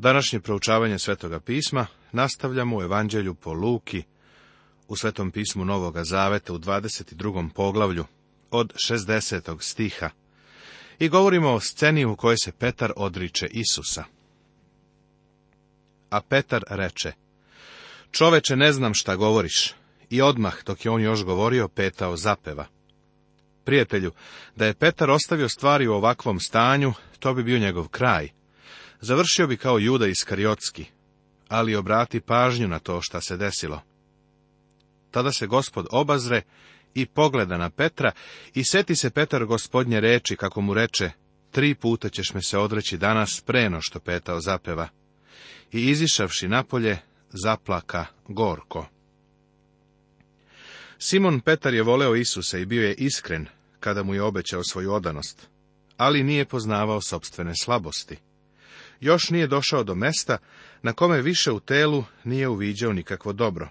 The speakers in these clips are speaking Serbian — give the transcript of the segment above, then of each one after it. Današnje proučavanje Svetoga pisma nastavljamo u Evanđelju po Luki, u Svetom pismu Novoga Zaveta u 22. poglavlju, od 60. stiha, i govorimo o sceni u kojoj se Petar odriče Isusa. A Petar reče, Čoveče, ne znam šta govoriš, i odmah, dok je on još govorio, petao zapeva. Prijatelju, da je Petar ostavio stvari u ovakvom stanju, to bi bio njegov kraj, završio bi kao juda iskariotski, ali obrati pažnju na to šta se desilo. Tada se gospod obazre i pogleda na Petra i seti se Petar gospodnje reči kako mu reče, tri puta ćeš me se odreći danas preno što Petao zapeva. I izišavši napolje, zaplaka gorko. Simon Petar je voleo Isusa i bio je iskren kada mu je obećao svoju odanost, ali nije poznavao sobstvene slabosti još nije došao do mesta na kome više u telu nije uviđao nikakvo dobro.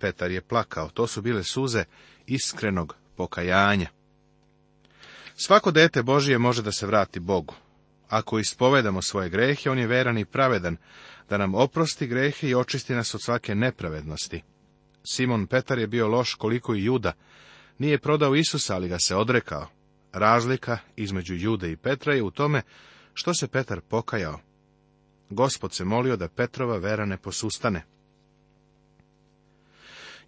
Petar je plakao, to su bile suze iskrenog pokajanja. Svako dete Božije može da se vrati Bogu. Ako ispovedamo svoje grehe, on je veran i pravedan, da nam oprosti grehe i očisti nas od svake nepravednosti. Simon Petar je bio loš koliko i Juda. Nije prodao Isusa, ali ga se odrekao. Razlika između Jude i Petra je u tome što se Petar pokajao? Gospod se molio da Petrova vera ne posustane.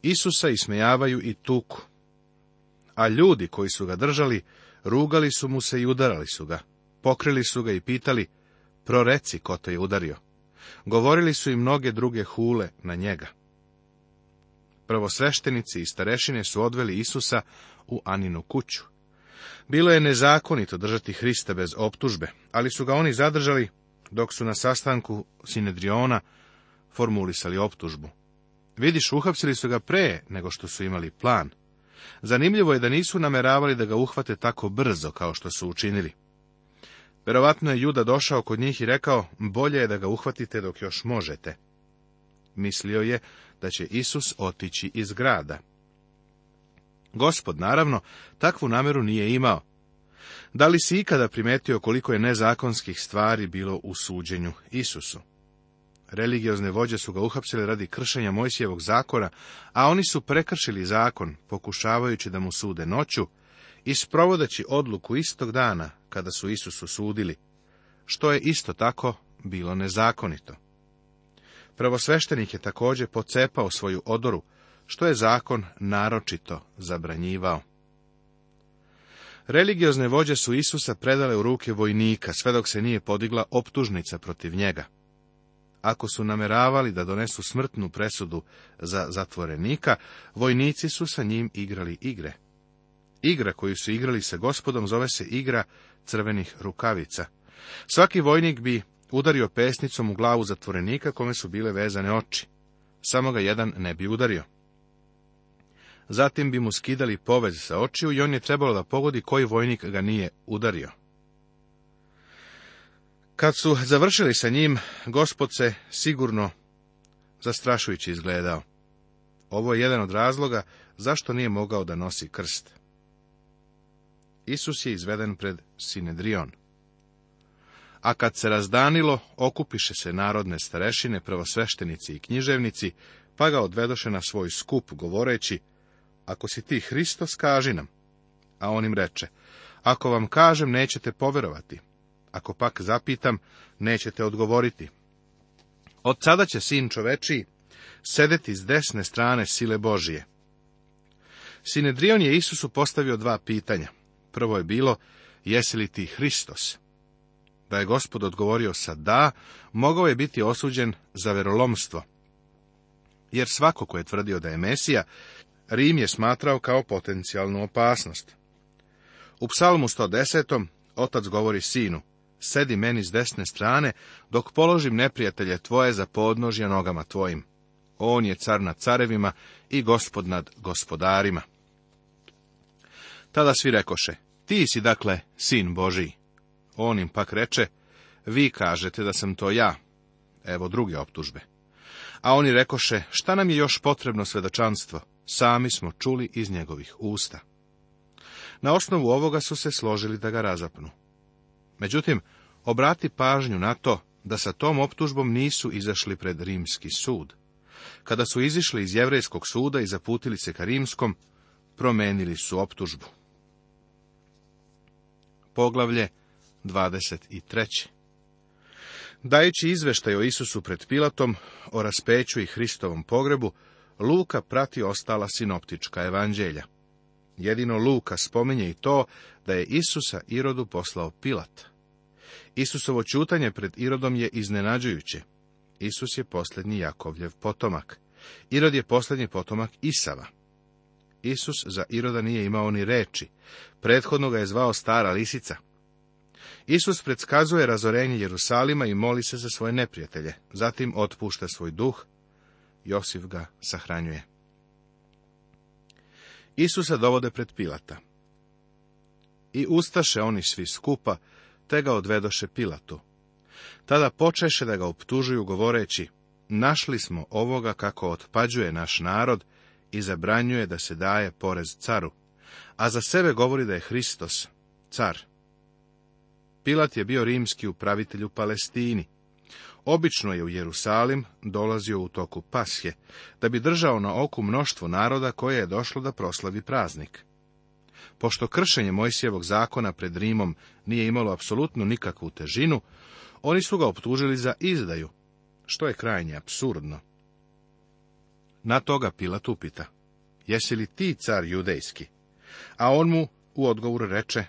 Isusa ismejavaju i tuku, a ljudi koji su ga držali, rugali su mu se i udarali su ga, pokrili su ga i pitali, proreci ko te je udario. Govorili su i mnoge druge hule na njega. Prvosveštenici i starešine su odveli Isusa u Aninu kuću. Bilo je nezakonito držati Hrista bez optužbe, ali su ga oni zadržali dok su na sastanku Sinedriona formulisali optužbu. Vidiš, uhapsili su ga pre nego što su imali plan. Zanimljivo je da nisu nameravali da ga uhvate tako brzo kao što su učinili. Verovatno je Juda došao kod njih i rekao, bolje je da ga uhvatite dok još možete. Mislio je da će Isus otići iz grada. Gospod, naravno, takvu nameru nije imao. Da li si ikada primetio koliko je nezakonskih stvari bilo u suđenju Isusu? Religiozne vođe su ga uhapsili radi kršenja Mojsijevog zakona, a oni su prekršili zakon, pokušavajući da mu sude noću i sprovodeći odluku istog dana kada su Isusu sudili, što je isto tako bilo nezakonito. Prvosveštenik je također pocepao svoju odoru, što je zakon naročito zabranjivao. Religiozne vođe su Isusa predale u ruke vojnika, sve dok se nije podigla optužnica protiv njega. Ako su nameravali da donesu smrtnu presudu za zatvorenika, vojnici su sa njim igrali igre. Igra koju su igrali sa gospodom zove se igra crvenih rukavica. Svaki vojnik bi udario pesnicom u glavu zatvorenika kome su bile vezane oči. Samo ga jedan ne bi udario. Zatim bi mu skidali povez sa očiju i on je trebalo da pogodi koji vojnik ga nije udario. Kad su završili sa njim, gospod se sigurno zastrašujući izgledao. Ovo je jedan od razloga zašto nije mogao da nosi krst. Isus je izveden pred Sinedrion. A kad se razdanilo, okupiše se narodne starešine, prvosveštenici i književnici, pa ga odvedoše na svoj skup, govoreći, ako si ti Hristos, kaži nam. A on im reče, ako vam kažem, nećete poverovati. Ako pak zapitam, nećete odgovoriti. Od sada će sin čovečiji sedeti s desne strane sile Božije. Sinedrion je Isusu postavio dva pitanja. Prvo je bilo, jesi li ti Hristos? Da je gospod odgovorio sa da, mogao je biti osuđen za verolomstvo. Jer svako ko je tvrdio da je Mesija, Rim je smatrao kao potencijalnu opasnost. U psalmu 110. otac govori sinu, sedi meni s desne strane, dok položim neprijatelje tvoje za podnožje nogama tvojim. On je car nad carevima i gospod nad gospodarima. Tada svi rekoše, ti si dakle sin Božiji. On im pak reče, vi kažete da sam to ja. Evo druge optužbe. A oni rekoše, šta nam je još potrebno svedočanstvo? sami smo čuli iz njegovih usta. Na osnovu ovoga su se složili da ga razapnu. Međutim, obrati pažnju na to da sa tom optužbom nisu izašli pred rimski sud. Kada su izišli iz jevrejskog suda i zaputili se ka rimskom, promenili su optužbu. Poglavlje 23. Dajući izveštaj o Isusu pred Pilatom, o raspeću i Hristovom pogrebu, Luka prati ostala sinoptička evanđelja. Jedino Luka spominje i to da je Isusa Irodu poslao Pilat. Isusovo čutanje pred Irodom je iznenađujuće. Isus je posljednji Jakovljev potomak. Irod je posljednji potomak Isava. Isus za Iroda nije imao ni reči. Prethodno ga je zvao stara lisica. Isus predskazuje razorenje Jerusalima i moli se za svoje neprijatelje. Zatim otpušta svoj duh, Josif ga sahranjuje. Isusa dovode pred Pilata. I ustaše oni svi skupa, te ga odvedoše Pilatu. Tada počeše da ga optužuju govoreći, našli smo ovoga kako otpađuje naš narod i zabranjuje da se daje porez caru, a za sebe govori da je Hristos, car. Pilat je bio rimski upravitelj u Palestini, Obično je u Jerusalim dolazio u toku pashe, da bi držao na oku mnoštvo naroda koje je došlo da proslavi praznik. Pošto kršenje Mojsijevog zakona pred Rimom nije imalo apsolutno nikakvu težinu, oni su ga optužili za izdaju, što je krajnje absurdno. Na toga Pilat upita, jesi li ti car judejski? A on mu u odgovor reče,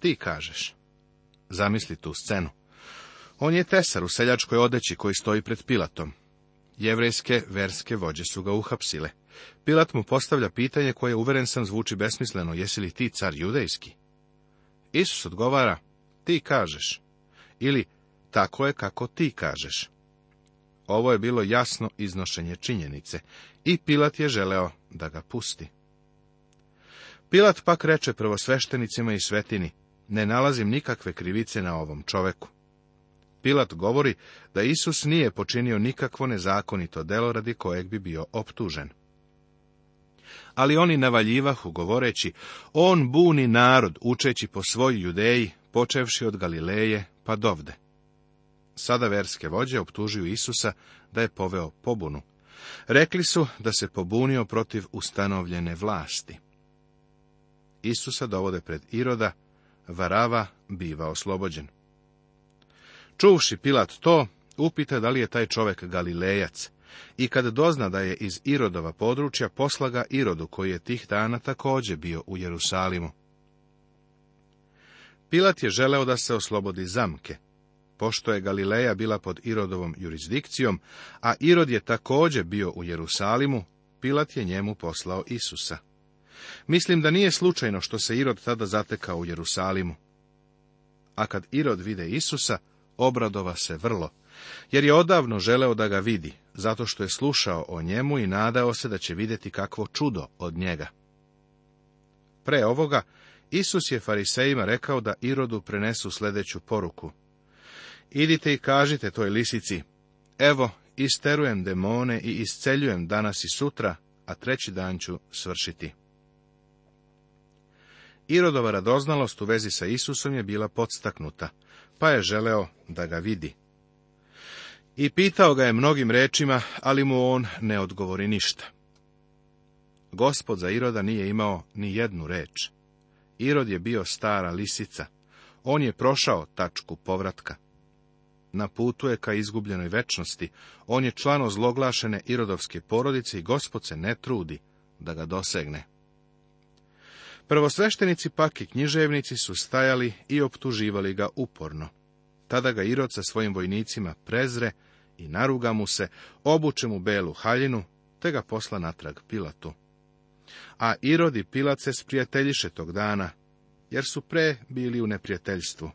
ti kažeš. Zamisli tu scenu. On je tesar u seljačkoj odeći koji stoji pred Pilatom. Jevrejske verske vođe su ga uhapsile. Pilat mu postavlja pitanje koje, uveren sam, zvuči besmisleno, jesi li ti car judejski? Isus odgovara, ti kažeš, ili tako je kako ti kažeš. Ovo je bilo jasno iznošenje činjenice i Pilat je želeo da ga pusti. Pilat pak reče prvosveštenicima i svetini, ne nalazim nikakve krivice na ovom čoveku. Pilat govori da Isus nije počinio nikakvo nezakonito delo radi kojeg bi bio optužen. Ali oni navaljivahu govoreći, on buni narod učeći po svoj judeji, počevši od Galileje pa dovde. Sada verske vođe optužuju Isusa da je poveo pobunu. Rekli su da se pobunio protiv ustanovljene vlasti. Isusa dovode pred Iroda, Varava biva oslobođen. Čuvši Pilat to, upita da li je taj čovjek Galilejac. I kad dozna da je iz Irodova područja, posla ga Irodu, koji je tih dana također bio u Jerusalimu. Pilat je želeo da se oslobodi zamke. Pošto je Galileja bila pod Irodovom jurisdikcijom, a Irod je također bio u Jerusalimu, Pilat je njemu poslao Isusa. Mislim da nije slučajno što se Irod tada zatekao u Jerusalimu. A kad Irod vide Isusa, obradova se vrlo, jer je odavno želeo da ga vidi, zato što je slušao o njemu i nadao se da će vidjeti kakvo čudo od njega. Pre ovoga, Isus je farisejima rekao da Irodu prenesu sljedeću poruku. Idite i kažite toj lisici, evo, isterujem demone i isceljujem danas i sutra, a treći dan ću svršiti. Irodova radoznalost u vezi sa Isusom je bila podstaknuta, pa je želeo da ga vidi. I pitao ga je mnogim rečima, ali mu on ne odgovori ništa. Gospod za Iroda nije imao ni jednu reč. Irod je bio stara lisica. On je prošao tačku povratka. Na putu je ka izgubljenoj večnosti. On je član ozloglašene Irodovske porodice i gospod se ne trudi da ga dosegne. Prvosveštenici pak i književnici su stajali i optuživali ga uporno. Tada ga Irod sa svojim vojnicima prezre i naruga mu se, obuče mu belu haljinu, te ga posla natrag Pilatu. A Irod i Pilat se sprijateljiše tog dana, jer su pre bili u neprijateljstvu.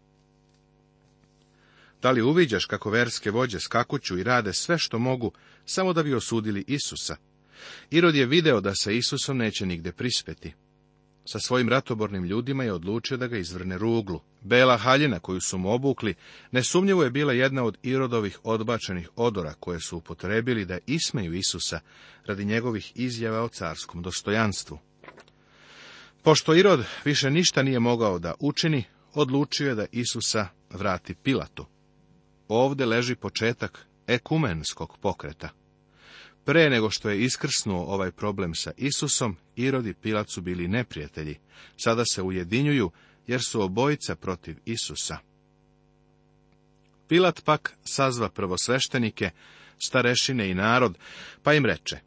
Da li uviđaš kako verske vođe skakuću i rade sve što mogu, samo da bi osudili Isusa? Irod je video da se Isusom neće nigde prispeti sa svojim ratobornim ljudima je odlučio da ga izvrne ruglu. Bela haljina koju su mu obukli, nesumnjivo je bila jedna od Irodovih odbačenih odora koje su upotrebili da ismeju Isusa radi njegovih izjava o carskom dostojanstvu. Pošto Irod više ništa nije mogao da učini, odlučio je da Isusa vrati Pilatu. Ovde leži početak ekumenskog pokreta. Pre nego što je iskrsnuo ovaj problem sa Isusom, Irod i Pilat su bili neprijatelji. Sada se ujedinjuju, jer su obojica protiv Isusa. Pilat pak sazva prvosveštenike, starešine i narod, pa im reče,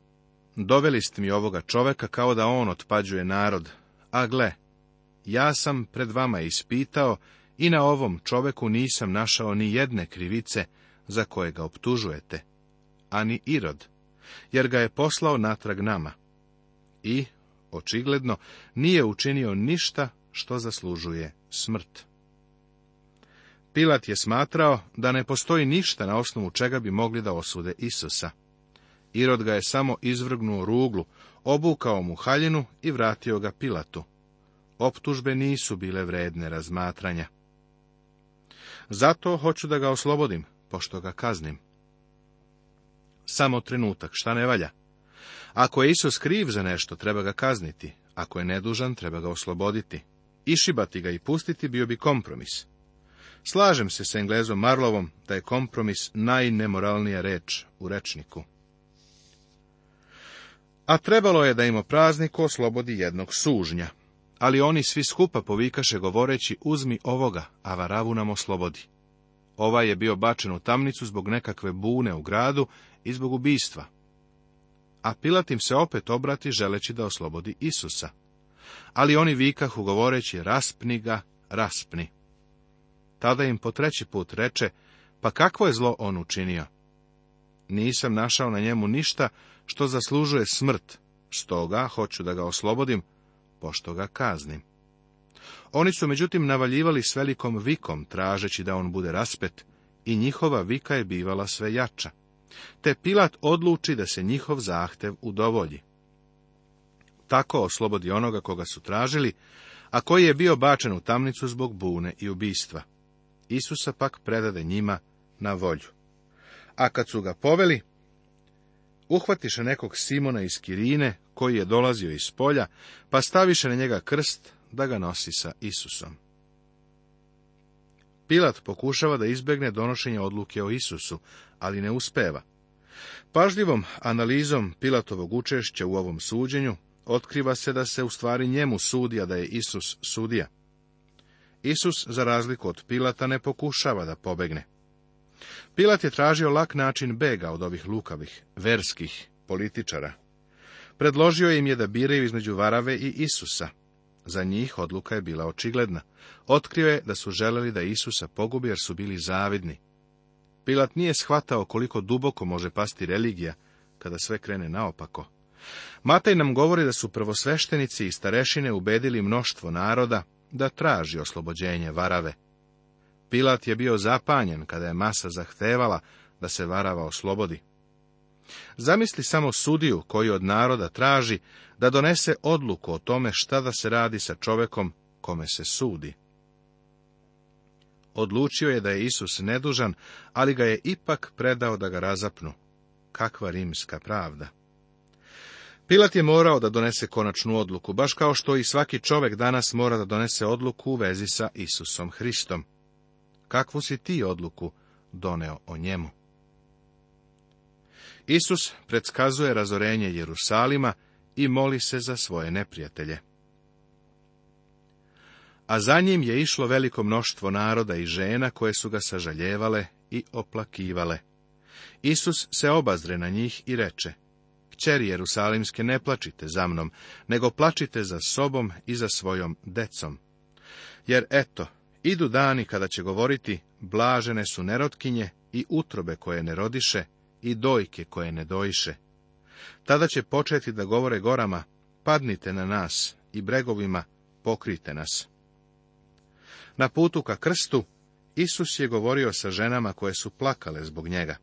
doveli ste mi ovoga čoveka kao da on otpađuje narod, a gle, ja sam pred vama ispitao i na ovom čoveku nisam našao ni jedne krivice za koje ga optužujete, ani Irod, jer ga je poslao natrag nama. I, očigledno, nije učinio ništa što zaslužuje smrt. Pilat je smatrao da ne postoji ništa na osnovu čega bi mogli da osude Isusa. Irod ga je samo izvrgnuo ruglu, obukao mu haljinu i vratio ga Pilatu. Optužbe nisu bile vredne razmatranja. Zato hoću da ga oslobodim, pošto ga kaznim. Samo trenutak, šta ne valja? Ako je Isus kriv za nešto, treba ga kazniti. Ako je nedužan, treba ga osloboditi. Išibati ga i pustiti bio bi kompromis. Slažem se sa Englezom Marlovom da je kompromis najnemoralnija reč u rečniku. A trebalo je da im o prazniku oslobodi jednog sužnja. Ali oni svi skupa povikaše govoreći, uzmi ovoga, a varavu nam oslobodi. Ovaj je bio bačen u tamnicu zbog nekakve bune u gradu i zbog ubistva. A Pilat im se opet obrati želeći da oslobodi Isusa. Ali oni vikahu govoreći, raspni ga, raspni. Tada im po treći put reče, pa kakvo je zlo on učinio? Nisam našao na njemu ništa što zaslužuje smrt, stoga hoću da ga oslobodim, pošto ga kaznim. Oni su međutim navaljivali s velikom vikom, tražeći da on bude raspet, i njihova vika je bivala sve jača. Te Pilat odluči da se njihov zahtev udovolji. Tako oslobodi onoga koga su tražili, a koji je bio bačen u tamnicu zbog bune i ubistva. Isusa pak predade njima na volju. A kad su ga poveli, uhvatiše nekog Simona iz Kirine, koji je dolazio iz polja, pa staviše na njega krst, da ga nosi sa Isusom. Pilat pokušava da izbegne donošenje odluke o Isusu, ali ne uspeva. Pažljivom analizom Pilatovog učešća u ovom suđenju otkriva se da se u stvari njemu sudija da je Isus sudija. Isus, za razliku od Pilata, ne pokušava da pobegne. Pilat je tražio lak način bega od ovih lukavih, verskih političara. Predložio im je da biraju između Varave i Isusa, za njih odluka je bila očigledna. Otkrio je da su želeli da Isusa pogubi jer su bili zavidni. Pilat nije shvatao koliko duboko može pasti religija kada sve krene naopako. Matej nam govori da su prvosveštenici i starešine ubedili mnoštvo naroda da traži oslobođenje varave. Pilat je bio zapanjen kada je masa zahtevala da se varava oslobodi. Zamisli samo sudiju koji od naroda traži da donese odluku o tome šta da se radi sa čovekom kome se sudi. Odlučio je da je Isus nedužan, ali ga je ipak predao da ga razapnu. Kakva rimska pravda! Pilat je morao da donese konačnu odluku, baš kao što i svaki čovek danas mora da donese odluku u vezi sa Isusom Hristom. Kakvu si ti odluku doneo o njemu? Isus predskazuje razorenje Jerusalima i moli se za svoje neprijatelje. A za njim je išlo veliko mnoštvo naroda i žena koje su ga sažaljevale i oplakivale. Isus se obazre na njih i reče, Kćeri Jerusalimske, ne plačite za mnom, nego plačite za sobom i za svojom decom. Jer eto, idu dani kada će govoriti, blažene su nerotkinje i utrobe koje ne rodiše, i dojke koje ne dojiše. Tada će početi da govore gorama, padnite na nas i bregovima, pokrite nas. Na putu ka krstu, Isus je govorio sa ženama koje su plakale zbog njega.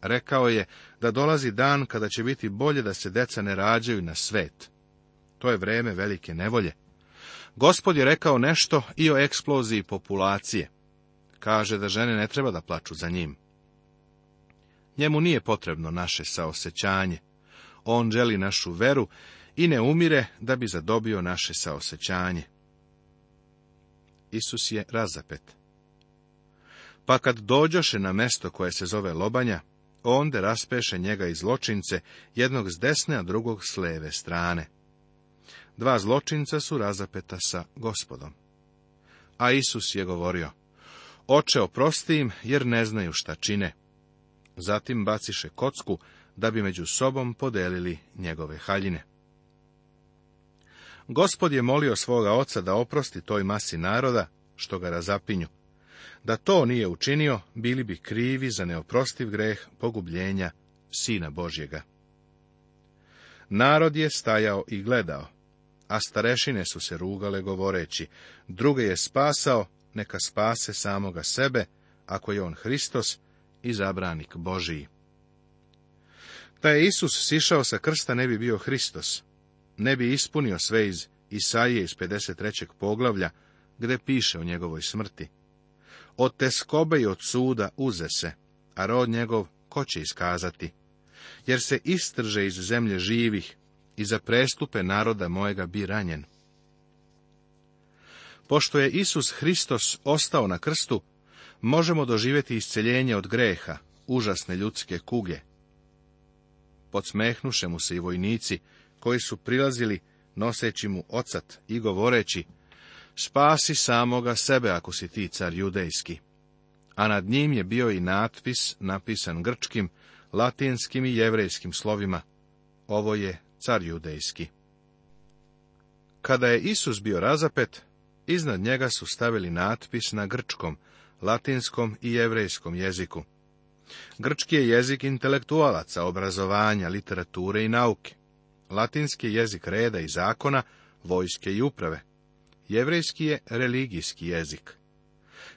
Rekao je da dolazi dan kada će biti bolje da se deca ne rađaju na svet. To je vreme velike nevolje. Gospod je rekao nešto i o eksploziji populacije. Kaže da žene ne treba da plaču za njim. Njemu nije potrebno naše saosećanje. On želi našu veru i ne umire da bi zadobio naše saosećanje. Isus je razapet. Pa kad dođoše na mesto koje se zove Lobanja, onda raspeše njega i zločince, jednog s desne, a drugog s leve strane. Dva zločinca su razapeta sa gospodom. A Isus je govorio, Oče, oprosti im, jer ne znaju šta čine. Zatim baciše kocku, da bi među sobom podelili njegove haljine. Gospod je molio svoga oca da oprosti toj masi naroda, što ga razapinju. Da to nije učinio, bili bi krivi za neoprostiv greh pogubljenja Sina Božjega. Narod je stajao i gledao, a starešine su se rugale govoreći, druge je spasao, neka spase samoga sebe, ako je on Hristos, i zabranik Božiji. Da je Isus sišao sa krsta ne bi bio Hristos, ne bi ispunio sve iz Isaije iz 53. poglavlja, gde piše o njegovoj smrti. Od teskobe i od suda uze se, a rod njegov ko će iskazati? Jer se istrže iz zemlje živih i za prestupe naroda mojega bi ranjen. Pošto je Isus Hristos ostao na krstu, možemo doživjeti isceljenje od greha, užasne ljudske kuge. Podsmehnuše mu se i vojnici, koji su prilazili, noseći mu ocat i govoreći, spasi samoga sebe ako si ti car judejski. A nad njim je bio i natpis napisan grčkim, latinskim i jevrejskim slovima. Ovo je car judejski. Kada je Isus bio razapet, iznad njega su stavili natpis na grčkom, latinskom i jevrejskom jeziku. Grčki je jezik intelektualaca, obrazovanja, literature i nauke. Latinski je jezik reda i zakona, vojske i uprave. Jevrejski je religijski jezik.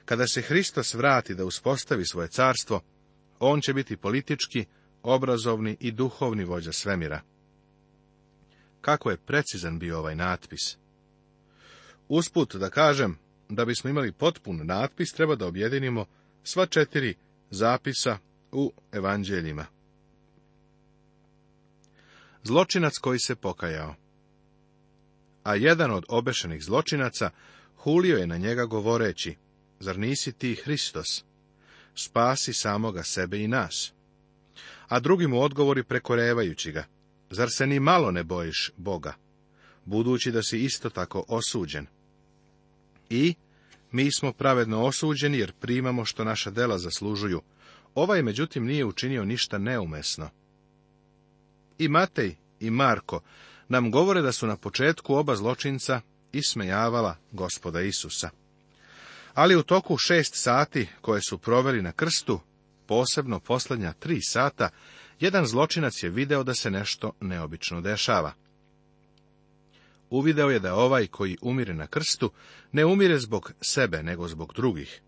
Kada se Hristos vrati da uspostavi svoje carstvo, on će biti politički, obrazovni i duhovni vođa svemira. Kako je precizan bio ovaj natpis? Usput da kažem, da bismo imali potpun natpis, treba da objedinimo sva četiri zapisa u evanđeljima. Zločinac koji se pokajao A jedan od obešenih zločinaca hulio je na njega govoreći, zar nisi ti Hristos? Spasi samoga sebe i nas. A drugi mu odgovori prekorevajući ga, zar se ni malo ne bojiš Boga, budući da si isto tako osuđen? I mi smo pravedno osuđeni jer primamo što naša dela zaslužuju. Ovaj, međutim, nije učinio ništa neumesno. I Matej i Marko nam govore da su na početku oba zločinca ismejavala gospoda Isusa. Ali u toku šest sati koje su proveli na krstu, posebno poslednja tri sata, jedan zločinac je video da se nešto neobično dešava uvideo je da ovaj koji umire na krstu ne umire zbog sebe, nego zbog drugih.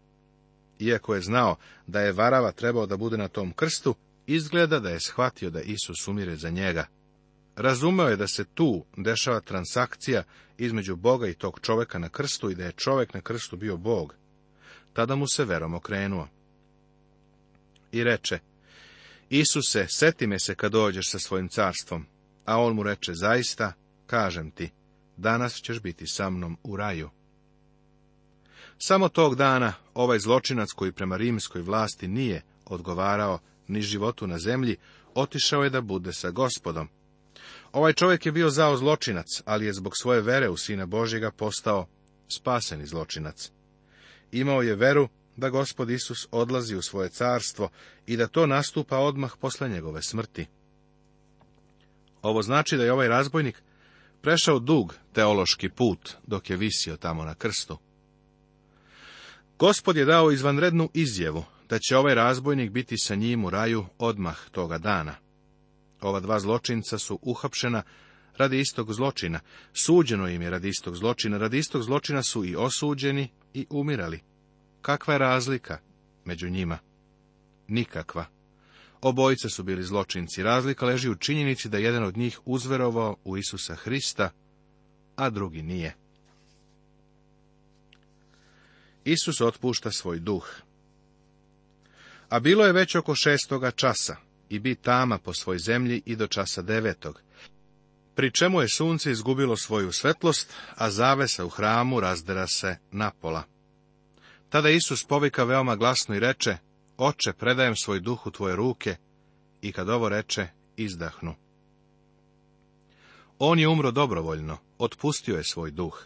Iako je znao da je varava trebao da bude na tom krstu, izgleda da je shvatio da Isus umire za njega. Razumeo je da se tu dešava transakcija između Boga i tog čoveka na krstu i da je čovek na krstu bio Bog. Tada mu se verom okrenuo. I reče, Isuse, seti me se kad dođeš sa svojim carstvom. A on mu reče, zaista, kažem ti, danas ćeš biti sa mnom u raju. Samo tog dana ovaj zločinac koji prema rimskoj vlasti nije odgovarao ni životu na zemlji, otišao je da bude sa gospodom. Ovaj čovjek je bio zao zločinac, ali je zbog svoje vere u Sina Božjega postao spaseni zločinac. Imao je veru da gospod Isus odlazi u svoje carstvo i da to nastupa odmah posle njegove smrti. Ovo znači da je ovaj razbojnik prešao dug teološki put dok je visio tamo na krstu. Gospod je dao izvanrednu izjavu da će ovaj razbojnik biti sa njim u raju odmah toga dana. Ova dva zločinca su uhapšena radi istog zločina, suđeno im je radi istog zločina, radi istog zločina su i osuđeni i umirali. Kakva je razlika među njima? Nikakva. Obojice su bili zločinci. Razlika leži u činjenici da jedan od njih uzverovao u Isusa Hrista, a drugi nije. Isus otpušta svoj duh. A bilo je već oko šestoga časa i bi tama po svoj zemlji i do časa devetog, pri čemu je sunce izgubilo svoju svetlost, a zavesa u hramu razdera se napola. Tada Isus povika veoma glasno i reče, Oče, predajem svoj duh u tvoje ruke, i kad ovo reče, izdahnu. On je umro dobrovoljno, otpustio je svoj duh.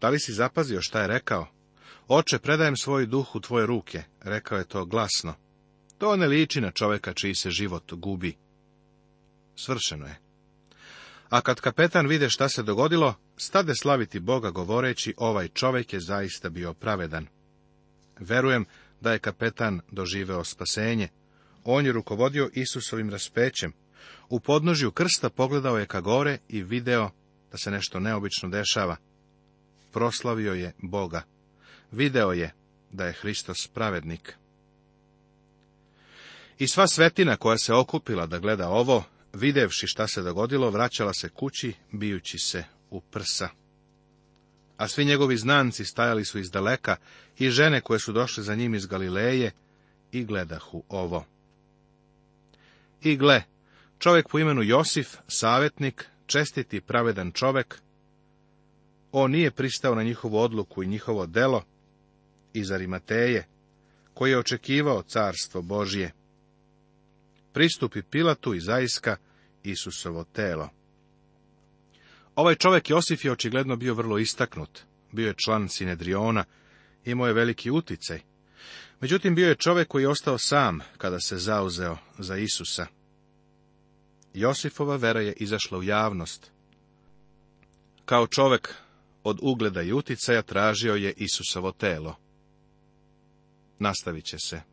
Da li si zapazio šta je rekao? Oče, predajem svoj duh u tvoje ruke, rekao je to glasno. To ne liči na čoveka čiji se život gubi. Svršeno je. A kad kapetan vide šta se dogodilo, stade slaviti Boga govoreći, ovaj čovek je zaista bio pravedan. Verujem da je kapetan doživeo spasenje. On je rukovodio Isusovim raspećem. U podnožju krsta pogledao je ka gore i video da se nešto neobično dešava. Proslavio je Boga. Video je da je Hristos pravednik. I sva svetina koja se okupila da gleda ovo, videvši šta se dogodilo, vraćala se kući, bijući se u prsa a svi njegovi znanci stajali su iz daleka i žene koje su došle za njim iz Galileje i gledahu ovo. I gle, čovjek po imenu Josif, savjetnik, čestiti pravedan čovjek, on nije pristao na njihovu odluku i njihovo delo iz Arimateje, koji je očekivao carstvo Božje. Pristupi Pilatu i zaiska Isusovo telo. Ovaj čovjek Josif je očigledno bio vrlo istaknut. Bio je član Sinedriona, imao je veliki utjecaj. Međutim, bio je čovjek koji je ostao sam kada se zauzeo za Isusa. Josifova vera je izašla u javnost. Kao čovjek od ugleda i uticaja tražio je Isusovo telo. Nastavit će se